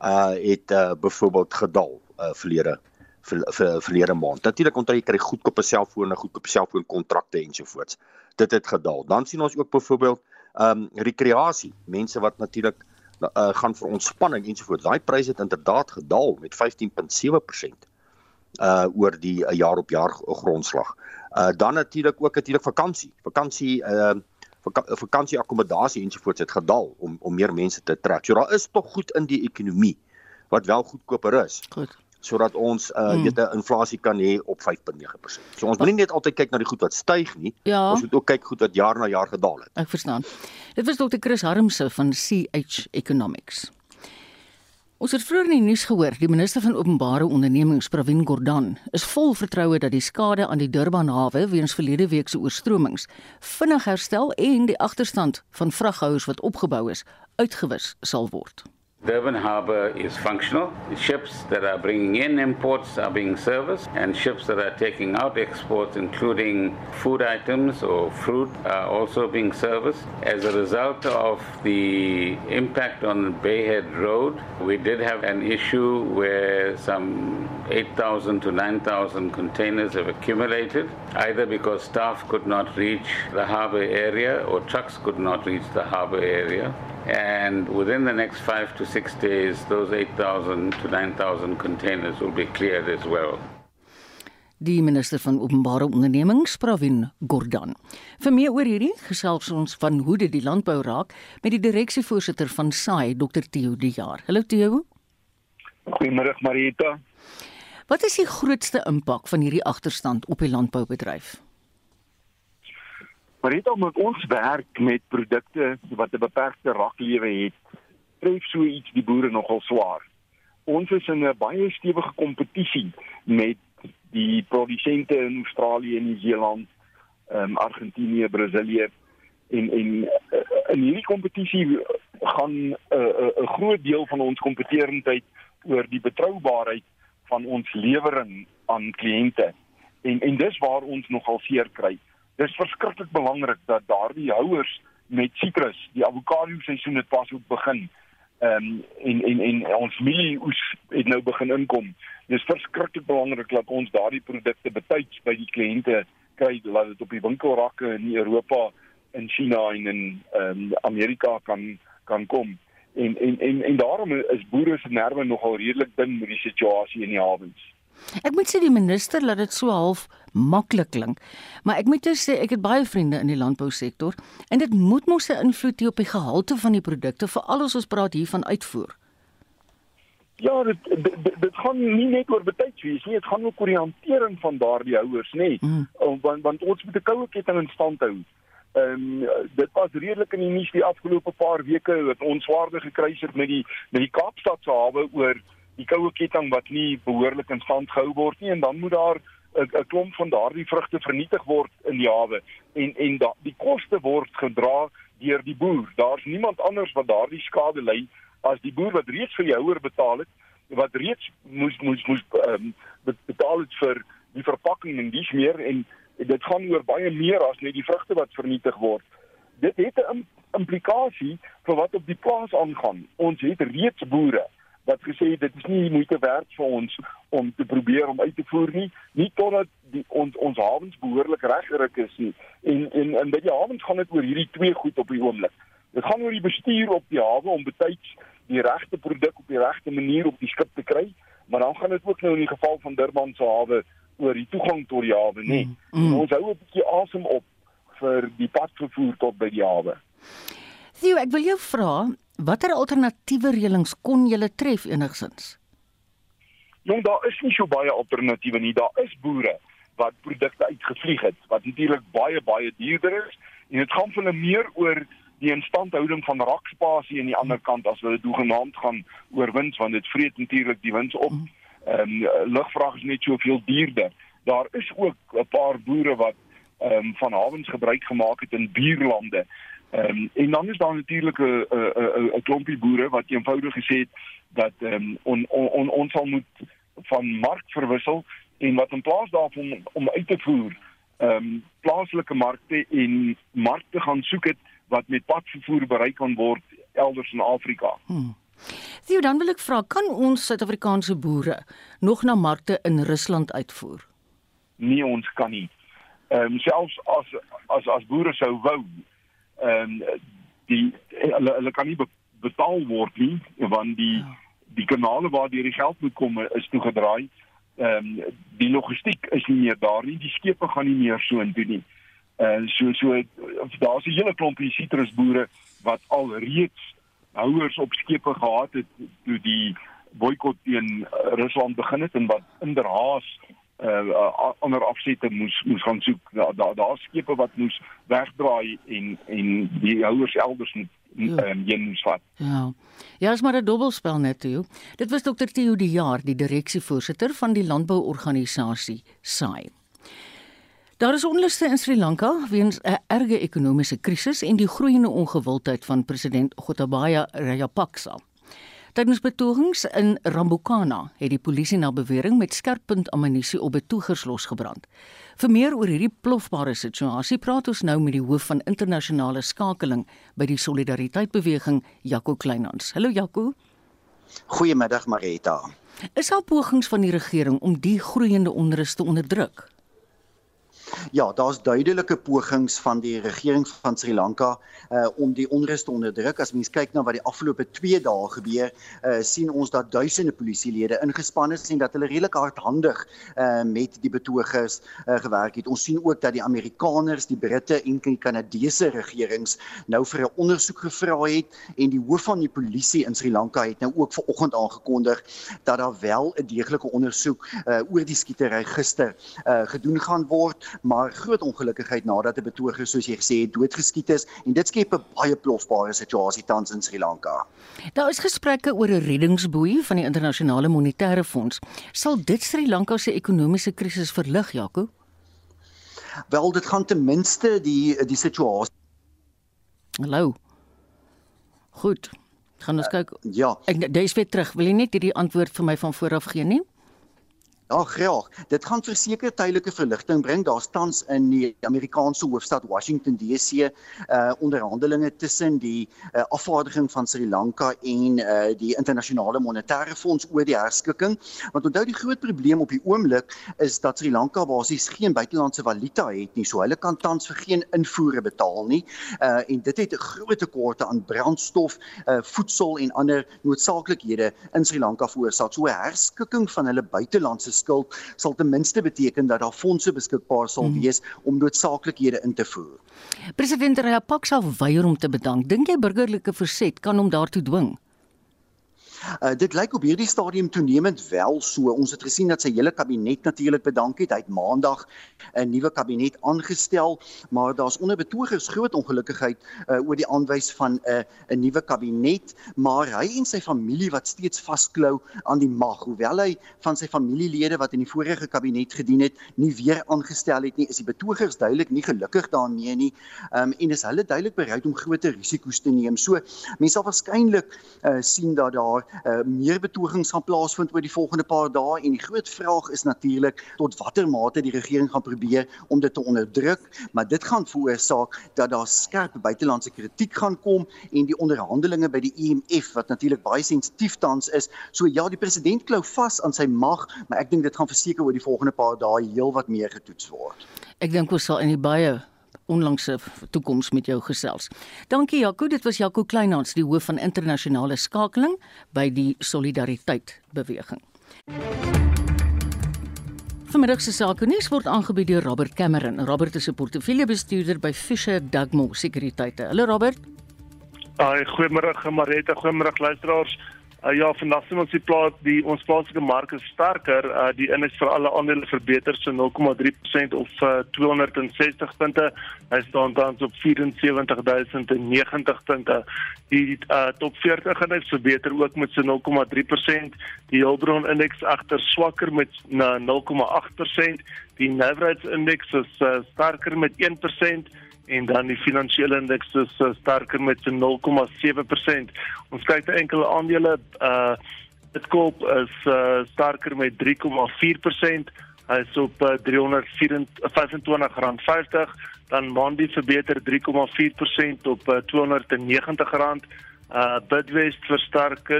Speaker 20: uh het uh byvoorbeeld gedaal uh verlede vir, vir verlede maand. Natuurlik onthou jy kry goedkope selfone, goedkope selfoonkontrakte ensovoorts. Dit het gedaal. Dan sien ons ook byvoorbeeld ehm um, rekreasie, mense wat natuurlik uh, gaan vir ontspanning ensovoorts. Daai pryse het inderdaad gedaal met 15.7% uh oor die uh, jaar op jaar grondslag. Uh dan natuurlik ook natuurlik vakansie. Vakansie uh vakansie akkommodasie ensovoorts het gedaal om om meer mense te trek. So daar is tog goed in die ekonomie wat wel goedkoper is.
Speaker 2: Goed
Speaker 20: sodat ons uh hmm. weet 'n inflasie kan hê op 5.9%. So ons moenie net altyd kyk na die goed wat styg nie.
Speaker 2: Ja.
Speaker 20: Ons moet ook kyk goed wat jaar na jaar gedaal het.
Speaker 2: Ek verstaan. Dit was Dr. Chris Harmse van CH Economics. Ons het vroeër in die nuus gehoor, die minister van openbare ondernemings, Pravin Gordhan, is vol vertroue dat die skade aan die Durban hawe weens verlede week se oorstromings vinnig herstel en die agterstand van vraghouers wat opgebou is, uitgewis sal word.
Speaker 17: Durban Harbour is functional. Ships that are bringing in imports are being serviced, and ships that are taking out exports, including food items or fruit, are also being serviced. As a result of the impact on Bayhead Road, we did have an issue where some 8,000 to 9,000 containers have accumulated, either because staff could not reach the harbour area or trucks could not reach the harbour area. And within the next five to six days, those 8,000 to 9,000 containers will be cleared as well.
Speaker 2: Die minister van openbare ondernemings, Pravin Gordhan. Vir meer oor hierdie gesels ons van hoe dit die landbou raak met die direksievoorsitter van SAI, Dr Theo De Jaar. Hallo Theo.
Speaker 21: Goeiemôre Marita.
Speaker 2: Wat is die grootste impak van hierdie agterstand op die landboubedryf?
Speaker 21: Maar dit omdat ons werk met produkte wat 'n beperkte raklewe het, tref so iets die boere nogal swaar. Ons is in 'n baie stewige kompetisie met die produsente in Australië en Nieu-Seeland, ehm um, Argentinië, Brasilië en en uh, in hierdie kompetisie gaan 'n uh, 'n uh, 'n groot deel van ons kompetitiwiteit oor die betroubaarheid van ons lewering aan kliënte. En en dis waar ons nogal seer kry dis verskriklik belangrik dat daardie houers met sitrus, die avokado seisoen het pas ook begin. Ehm um, en en en ons mielieoes het nou begin inkom. Dis verskriklik belangrik dat ons daardie produkte betyds by die kliënte kry, laat dit op die winkelrakke in Europa, in China en in ehm um, Amerika kan kan kom. En en en en daarom is boere se nerve nogal redelik dun met die situasie in die hawens.
Speaker 2: Ek moet sê die minister laat dit so half maklik klink. Maar ek moet jou sê ek het baie vriende in die landbousektor en dit moet mos 'n invloed hê op die gehalte van die produkte veral as ons praat hier van uitvoer.
Speaker 21: Ja, dit dit, dit gaan nie net oor betyds wees nie, dit gaan ook oor die hantering van daardie houers, nê. Mm. Want want ons moet 'n koue ketting in stand hou. Ehm um, dit was redelik in die nuus die afgelope paar weke dat ons swaarde gekry het met die met die Kaapstad se hawe oor die koue ketting wat nie behoorlik in stand gehou word nie en dan moet daar 'n klomp van daardie vrugte vernietig word in die hawe en en da, die koste word gedra deur die boer. Daar's niemand anders wat daardie skade ly as die boer wat reeds vir die houer betaal het, wat reeds moes moes moes um, betaal het vir die verpakking en dis meer en dit gaan oor baie meer as net die vrugte wat vernietig word. Dit het 'n implikasie vir wat op die plaas aangaan. Ons het reeds boere wat gesê het dit is nie moeite werd vir ons om te probeer om uit te voer nie, nie totdat die ons ons hawens behoorlik reggeruk is nie. En en en by die hawens gaan dit oor hierdie twee goed op die oomblik. Dit gaan oor die bestuur op die hawe om betyds die regte produk op die regte manier op die skip te kry, maar dan gaan dit ook nou in die geval van Durban se hawe oor die toegang tot die hawe, nê. Mm, mm. Ons hou 'n bietjie asem op vir die padvervoer tot by die hawe.
Speaker 2: Sien, ek wil jou vra, Watter alternatiewe reëlings kon julle tref enigsins?
Speaker 21: Jong, daar is nie so baie alternatiewe nie. Daar is boere wat produkte uitgevlieg het wat natuurlik baie baie duurder is en dit gaan vir hulle meer oor die instandhouding van rakspasie aan die ander kant as hulle doegenaamd gaan oor wins want dit vreet natuurlik die wins op. Ehm um, lugvrag is net soveel duurder. Daar is ook 'n paar boere wat ehm um, van hawens gebruik gemaak het in buurlande Ehm um, en dan is daar natuurlik 'n 'n 'n klompie boere wat eenvoudig gesê het dat ehm um, on, on, on, ons sal moet van mark verwissel en wat in plaas daarvan om uit te voer ehm um, plaaslike markte en markte gaan soek het wat met padvervoer bereik kan word elders in Afrika.
Speaker 2: Hmm. Theo, dan wil ek vra, kan ons Suid-Afrikaanse boere nog na markte in Rusland uitvoer?
Speaker 21: Nee, ons kan nie. Ehm um, selfs as as as boere sou wou, ehm um, die hulle hulle kan nie betaal word nie want die ja. die kanale waar die geld moet kom is toegedraai. Ehm um, die logistiek is nie meer daar nie. Die skepe gaan nie meer so intoe nie. En uh, so so daar's 'n hele klompie sitrusboere wat al reeds houers op skepe gehad het toe die boikot teen Rusland begin het en wat inderhaas uh ander afsette moes moes gaan soek daar daar daar skepe wat moes wegdraai en en die houers elders moet ja. um, heen moes vat.
Speaker 2: Ja. Ja, is maar 'n dobbelspel net toe. Dit was dokter Theo die jaar, die direksievoorsitter van die landbouorganisasie SAI. Daar is onluste in Sri Lanka weens 'n erge ekonomiese krisis en die groeiende ongewildheid van president Gotabaya Rajapaksa. Tydens betogings in Rambukana het die polisie na bewering met skerppunt ammunisie op betogers losgebrand. Vir meer oor hierdie plofbare situasie praat ons nou met die hoof van internasionale skakeling by die Solidariteit Beweging, Jaco Kleinhans. Hallo Jaco.
Speaker 22: Goeiemiddag Marita.
Speaker 2: Is daar pogings van die regering om die groeiende onrus te onderdruk?
Speaker 22: Ja, daar's duidelike pogings van die regering van Sri Lanka uh om die onrus te onderdruk. As mens kyk na wat die afgelope 2 dae gebeur, uh sien ons dat duisende polisielede ingespan is en dat hulle redelik hardhandig uh met die betogers uh gewerk het. Ons sien ook dat die Amerikaners, die Britte en die Kanadese regerings nou vir 'n ondersoek gevra het en die hoof van die polisie in Sri Lanka het nou ook vanoggend aangekondig dat daar wel 'n deeglike ondersoek uh oor die skietery gister uh gedoen gaan word maar groot ongelukkigheid nadat 'n betoger soos jy gesê het doodgeskiet is en dit skep 'n baie plofbare situasie tans in Sri Lanka.
Speaker 2: Daar is gesprekke oor 'n reddingsboei van die internasionale monetaire fonds. Sal dit Sri Lanka se ekonomiese krisis verlig, Jaco?
Speaker 22: Wel, dit gaan ten minste die die situasie.
Speaker 2: Hallo. Goed. Gaan ons kyk.
Speaker 22: Uh, ja.
Speaker 2: Ek dis weer terug. Wil jy net hierdie antwoord vir my van vooraf gee nie?
Speaker 22: Ja, graag. Dit gaan verseker tydelike verligting bring. Daar tans in die Amerikaanse hoofstad Washington DC uh onderhandelinge tussen die uh, afvaardiging van Sri Lanka en uh die internasionale monetaire fonds oor die herskikking. Want onthou die groot probleem op die oomblik is dat Sri Lanka basies geen buitelandse valuta het nie. So hulle kan tans vir geen invoere betaal nie. Uh en dit het 'n groot tekorte aan brandstof, uh voedsel en ander noodsaaklikhede in Sri Lanka veroorsaak. So herskikking van hulle buitelandse skuld sal ten minste beteken dat daar fondse beskikbaar sal hmm. wees om noodsaaklikhede in te voer.
Speaker 2: President Ramaphosa weier om te bedank. Dink jy burgerlike verset kan hom daartoe dwing?
Speaker 22: Uh, dit lyk op hierdie stadium toenemend wel so. Ons het gesien dat sy hele kabinet natuurlik bedank het. Hy het maandag 'n nuwe kabinet aangestel, maar daar's onder betogers groot ongelukkigheid uh, oor die aanwys van 'n uh, 'n nuwe kabinet, maar hy en sy familie wat steeds vasklou aan die mag, hoewel hy van sy familielede wat in die vorige kabinet gedien het, nie weer aangestel het nie, is die betogers duidelik nie gelukkig daarmee nie. Um, en is hulle duidelik bereid om groter risiko's te neem. So mense sal waarskynlik uh, sien dat daar uh, meer betogings gaan plaasvind oor die volgende paar dae en die groot vraag is natuurlik tot watter mate die regering gaan probeer om dit te onderdruk, maar dit gaan veroorsaak dat daar skerp buitelandse kritiek gaan kom en die onderhandelinge by die IMF wat natuurlik baie sensitief tans is. So ja, die president klou vas aan sy mag, maar ek dink dit gaan verseker oor die volgende paar dae heelwat meer getoets word.
Speaker 2: Ek dink ons sal in die baie onlangse toekoms met jou gesels. Dankie Jaco, dit was Jaco Kleinhans, die hoof van internasionale skakeling by die Solidariteit beweging. Vanmiddag se sake nuus word aangebied deur Robert Cameron. Robert is 'n portefeuljebestuurder by Fisher Dugmore Sekuriteite. Hallo Robert.
Speaker 23: Ai, goeiemôre Marita, goeiemôre luisteraars. Uh, ja, vandag sien ons die plaas die ons plaaslike mark is sterker. Uh, die indeks vir alle aandele verbeter so 0,3% of uh, 260 punte. Hy staan tans op 74090 punte. Die uh, top 40 indeks verbeter ook met so 0,3%. Die Hulbron indeks agter swakker met na 0,8%. Die Navrats indeks is uh, sterker met 1% en dan die finansiële indeks is uh, sterker met 0,7%. Ons kyk na enkele aandele, uh Bitcoin is uh, sterker met 3,4%. Hy is op uh, R325.50. Dan Mondi verbeter 3,4% op uh, R290. Uh Bidwest versterk 3,4%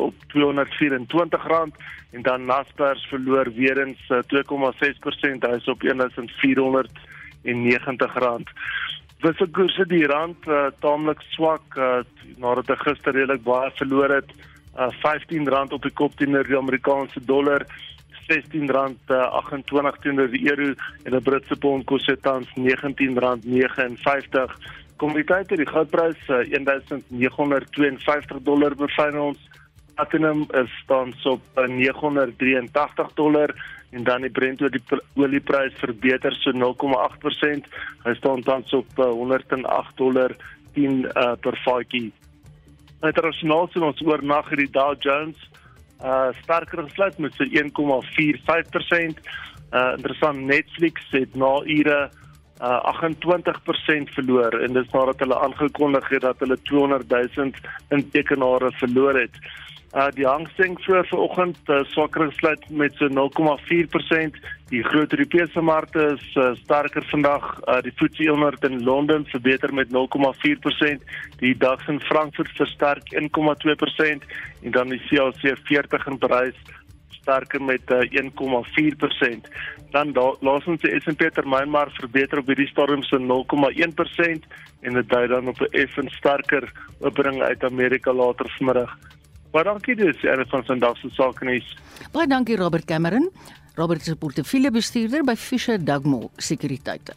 Speaker 23: op R224 en dan Naspers verloor weer eens 2,6%, hy's op R1490. Wisselkoerse die rand uh, taamlik swak uh, nadat hy gister redelik baie verloor het. Uh, R15 op die kop teenoor die Amerikaanse dollar. R16.28 teenoor die euro en 'n Britse pond kos dit tans R19.59. Kommoditeite, die goudprys uh, 1952 dollar bevind ons. Platinum is tans op uh, 983 dollar en dan die Brent olieprys verbeter so 0,8%. Hy staan tans op uh, 108 dollar 10 uh, per vatjie. Internasionaal sien ons oornag hierdie Dow Jones uh sterker gesluit met sy 1,45%. Uh interessant Netflix het na ure uh 28% verloor en dis nadat hulle aangekondig het dat hulle 200 000 intekenare verloor het. Uh die Hang Seng vroeër vanoggend uh, swakker gesluit met so 0,4%. Die groot Europese markte is uh, sterker vandag. Uh die FTSE 100 in Londen verbeter met 0,4%. Die DAX in Frankfurt versterk 1,2% en dan die CAC 40 in Parys sterker met uh, 1,4%. Dan laasens die S&P termynmark verbeter op hierdie stadium so 0,1% en dit dui dan op 'n effens sterker opening uit Amerika later vanmiddag. Baie dankie dis en van vandag se sake nuus.
Speaker 2: Baie dankie Robert Cameron. Robert is 'n portefeuljebestuurder by Fisher Dugmore Sekuriteite.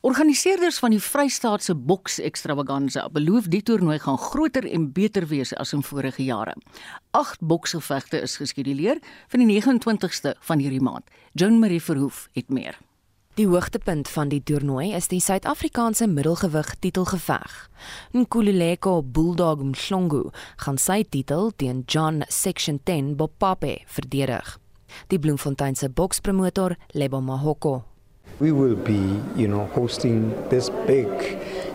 Speaker 2: Organiseerders van die Vrystaatse Boks Extravaganza beloof die toernooi gaan groter en beter wees as in vorige jare. 8 boksgevegte is geskeduleer vir die 29ste van hierdie maand. Joan Marie Verhoef het meer.
Speaker 24: Die hoogtepunt van die toernooi is die Suid-Afrikaanse middelgewig titelgeveg. Nkululeko Bulldog Mhlongo gaan sy titel teen John Section 10 Bopape verdedig. Die Bloemfontein se bokspromotor Lebo Mahoko.
Speaker 25: We will be, you know, hosting this big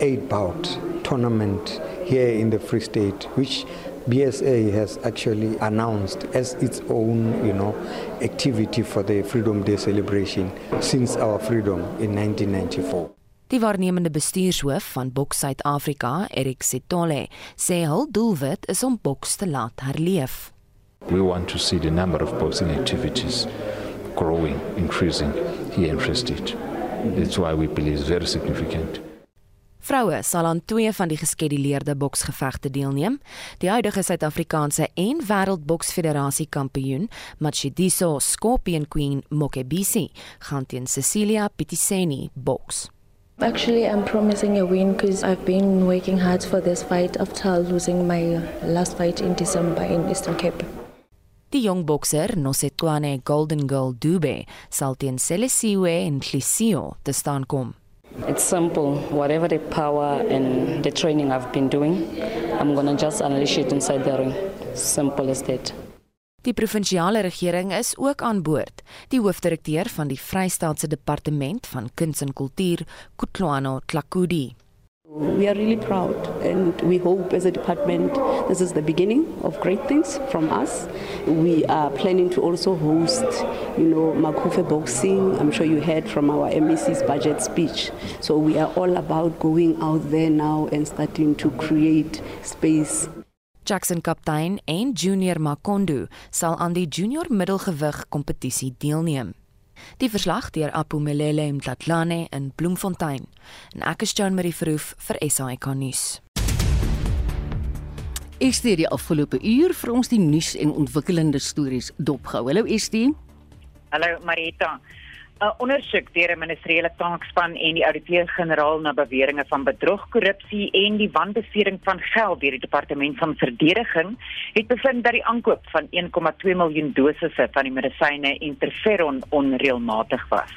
Speaker 25: eight-bout tournament here in the Free State which BSA has actually announced as its own, you know, activity for the Freedom Day celebration since our freedom in 1994.
Speaker 24: Die waarnemende bestuurshoof van Boks Suid-Afrika, Erik Sitole, sê hul doelwit is om boks te laat herleef.
Speaker 26: We want to see the number of boxing activities growing, increasing here in Free State. That's why we believe it's very significant.
Speaker 24: Vroue sal aan twee van die geskeduleerde boksgevegte deelneem. Die huidige Suid-Afrikaanse en Wêreldboksfederasie kampioen, Matshidiso Scorpion Queen Mokebisi, gaan teen Cecilia Pitiseni boks.
Speaker 27: Actually, I'm promising a win because I've been working hard for this fight after losing my last fight in December in Eastern Cape.
Speaker 24: Die jong bokser Nosetwane Golden Girl Dube sal teen Celesiwe en Clisio te staan kom.
Speaker 28: It's simple. Whatever the power and the training I've been doing, I'm going to just unleash it inside the ring. Simple as that.
Speaker 24: Die provinsiale regering is ook aan boord. Die hoofdirekteur van die Vrystaatse Departement van Kuns en Kultuur, Kutlwano Tlakudi,
Speaker 29: We are really proud and we hope as a department this is the beginning of great things from us. We are planning to also host, you know, Makofe boxing. I'm sure you heard from our MEC's budget speech. So we are all about going out there now and starting to create space.
Speaker 24: Jackson kaptein en junior Makondo sal aan die junior middelgewig kompetisie deelneem. Die verslag deur Apumelele Mtlatlane in Bloemfontein. En ek is Joan Marie Verhoef vir SAK nuus.
Speaker 2: Estie die afgelope uur vir ons die nuus en ontwikkelende stories dopgehou. Hallo Estie.
Speaker 3: Hallo Marita. 'n ondersoek deur 'n ministeriële taakspan en die ouditeur-generaal na beweringe van bedrog, korrupsie en die wanbestuuring van geld deur die departement van verdediging het bevind dat die aankoop van 1,2 miljoen dosisse van die medisyne Interferon onreëlmatig was.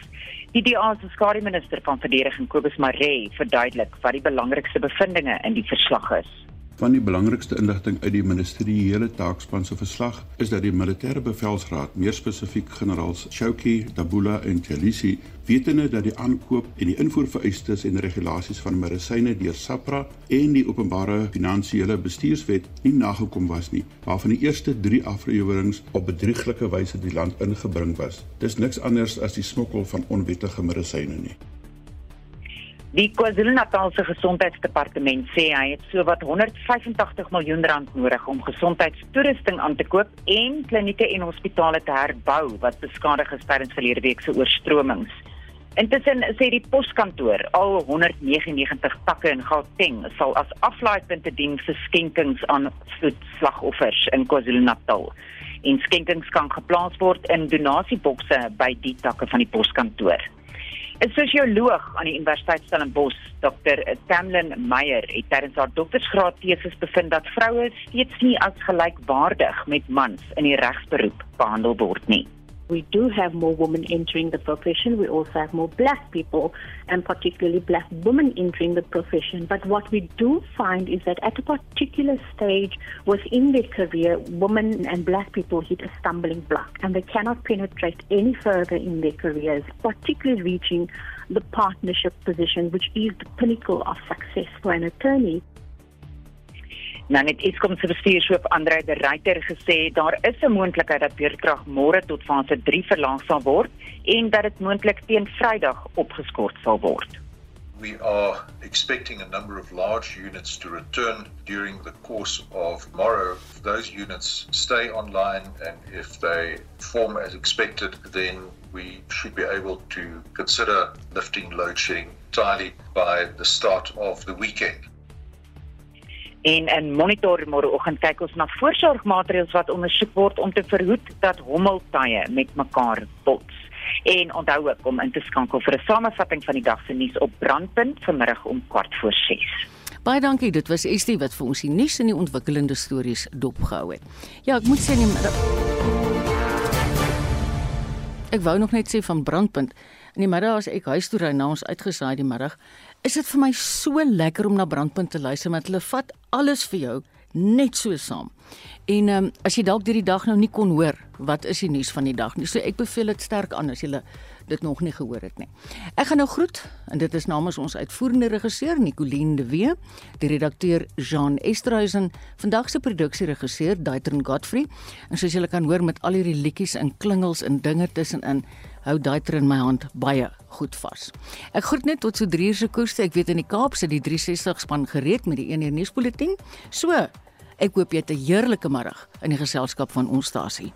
Speaker 3: Die DA se skademinister van verdediging, Kobus Maree, verduidelik wat die belangrikste bevindinge in die verslag is.
Speaker 30: Van die belangrikste inligting uit die ministeriële taakspan se verslag is dat die militêre bevelsraad, meer spesifiek generaals Shouki, Dabula en Telisi, wetende dat die aankoop en die invoervereistes en regulasies van medisyne deur SAPRA en die openbare finansiële bestuurswet nie nagekom was nie, waarvan die eerste 3 afleweringe op bedrieglike wyse die land ingebring was. Dis niks anders as die smokkel van onwettige medisyne nie.
Speaker 3: Die KwaZulu-Natal se gesondheidsdepartement sê hy het sowat 185 miljoen rand nodig om gesondheidstoerusting aan te koop en klinieke en hospitale te herbou wat beskadig is tydens verlede week se oorstromings. Intussen sê die poskantoor al 199 takke in Gauteng sal as aflaaipunte dien vir skenkings aan vloedslagoffers in KwaZulu-Natal. En skenkings kan geplaas word in donasiebokse by die takke van die poskantoor. 'n Sosioloog aan die Universiteit Stellenbosch, Dr. Tamlin Meyer, het tydens haar doktorsgraad teses bevind dat vroue steeds nie as gelykwaardig met mans in die regsberoep behandel word nie.
Speaker 16: We do have more women entering the profession. We also have more black people and particularly black women entering the profession. But what we do find is that at a particular stage within their career, women and black people hit a stumbling block and they cannot penetrate any further in their careers, particularly reaching the partnership position, which is the pinnacle of success for an attorney.
Speaker 3: Nou net Eskom se bestuurshoof Andre de Ruyter gesê daar is 'n moontlikheid dat beurtkrag môre tot fase 3 verlaag sal word en dat dit moontlik teen Vrydag opgeskort sal word.
Speaker 31: We are expecting a number of large units to return during the course of tomorrow. If those units stay online and if they perform as expected, then we should be able to consider lifting load shedding entirely by the start of the weekend.
Speaker 3: En in monitor môreoggend kyk ons na voorsorgmaatreëls wat ondersoek word om te verhoed dat hommeltuie met mekaar bots. En onthou ook om in te skakel vir 'n samevatting van die dag se nuus op Brandpunt vanmiddag om kwart voor 6.
Speaker 2: Baie dankie, dit was Estie wat vir ons die nuus en die ontwikkelende stories dopgehou het. Ja, ek moet sê nie Ek wou nog net sê van Brandpunt. In die middag as ek huis toe ry na ons uitgesaai die middag, is dit vir my so lekker om na Brandpunt te luister want hulle vat alles vir jou net so saam. En ehm um, as jy dalk hierdie dag nou nie kon hoor wat is die nuus van die dag nie. So ek beveel dit sterk aan as jy dit nog nie gehoor het nie. Ek gaan nou groet en dit is namens ons uitvoerende regisseur Nicoline de Wee, die redakteur Jean Esterhuizen, vandag se produksieregisseur Daitron Godfrey. En soos julle kan hoor met al hierdie liedjies en klingels en dinge tussenin, hou Daitron my hand baie goed vas. Ek groet net tot so 3 uur se koers. Ek weet in die Kaap sit die 360 span gereed met die 1 uur nuusbulletin. So, ek hoop jy het 'n heerlike middag in die geselskap van ons stasie.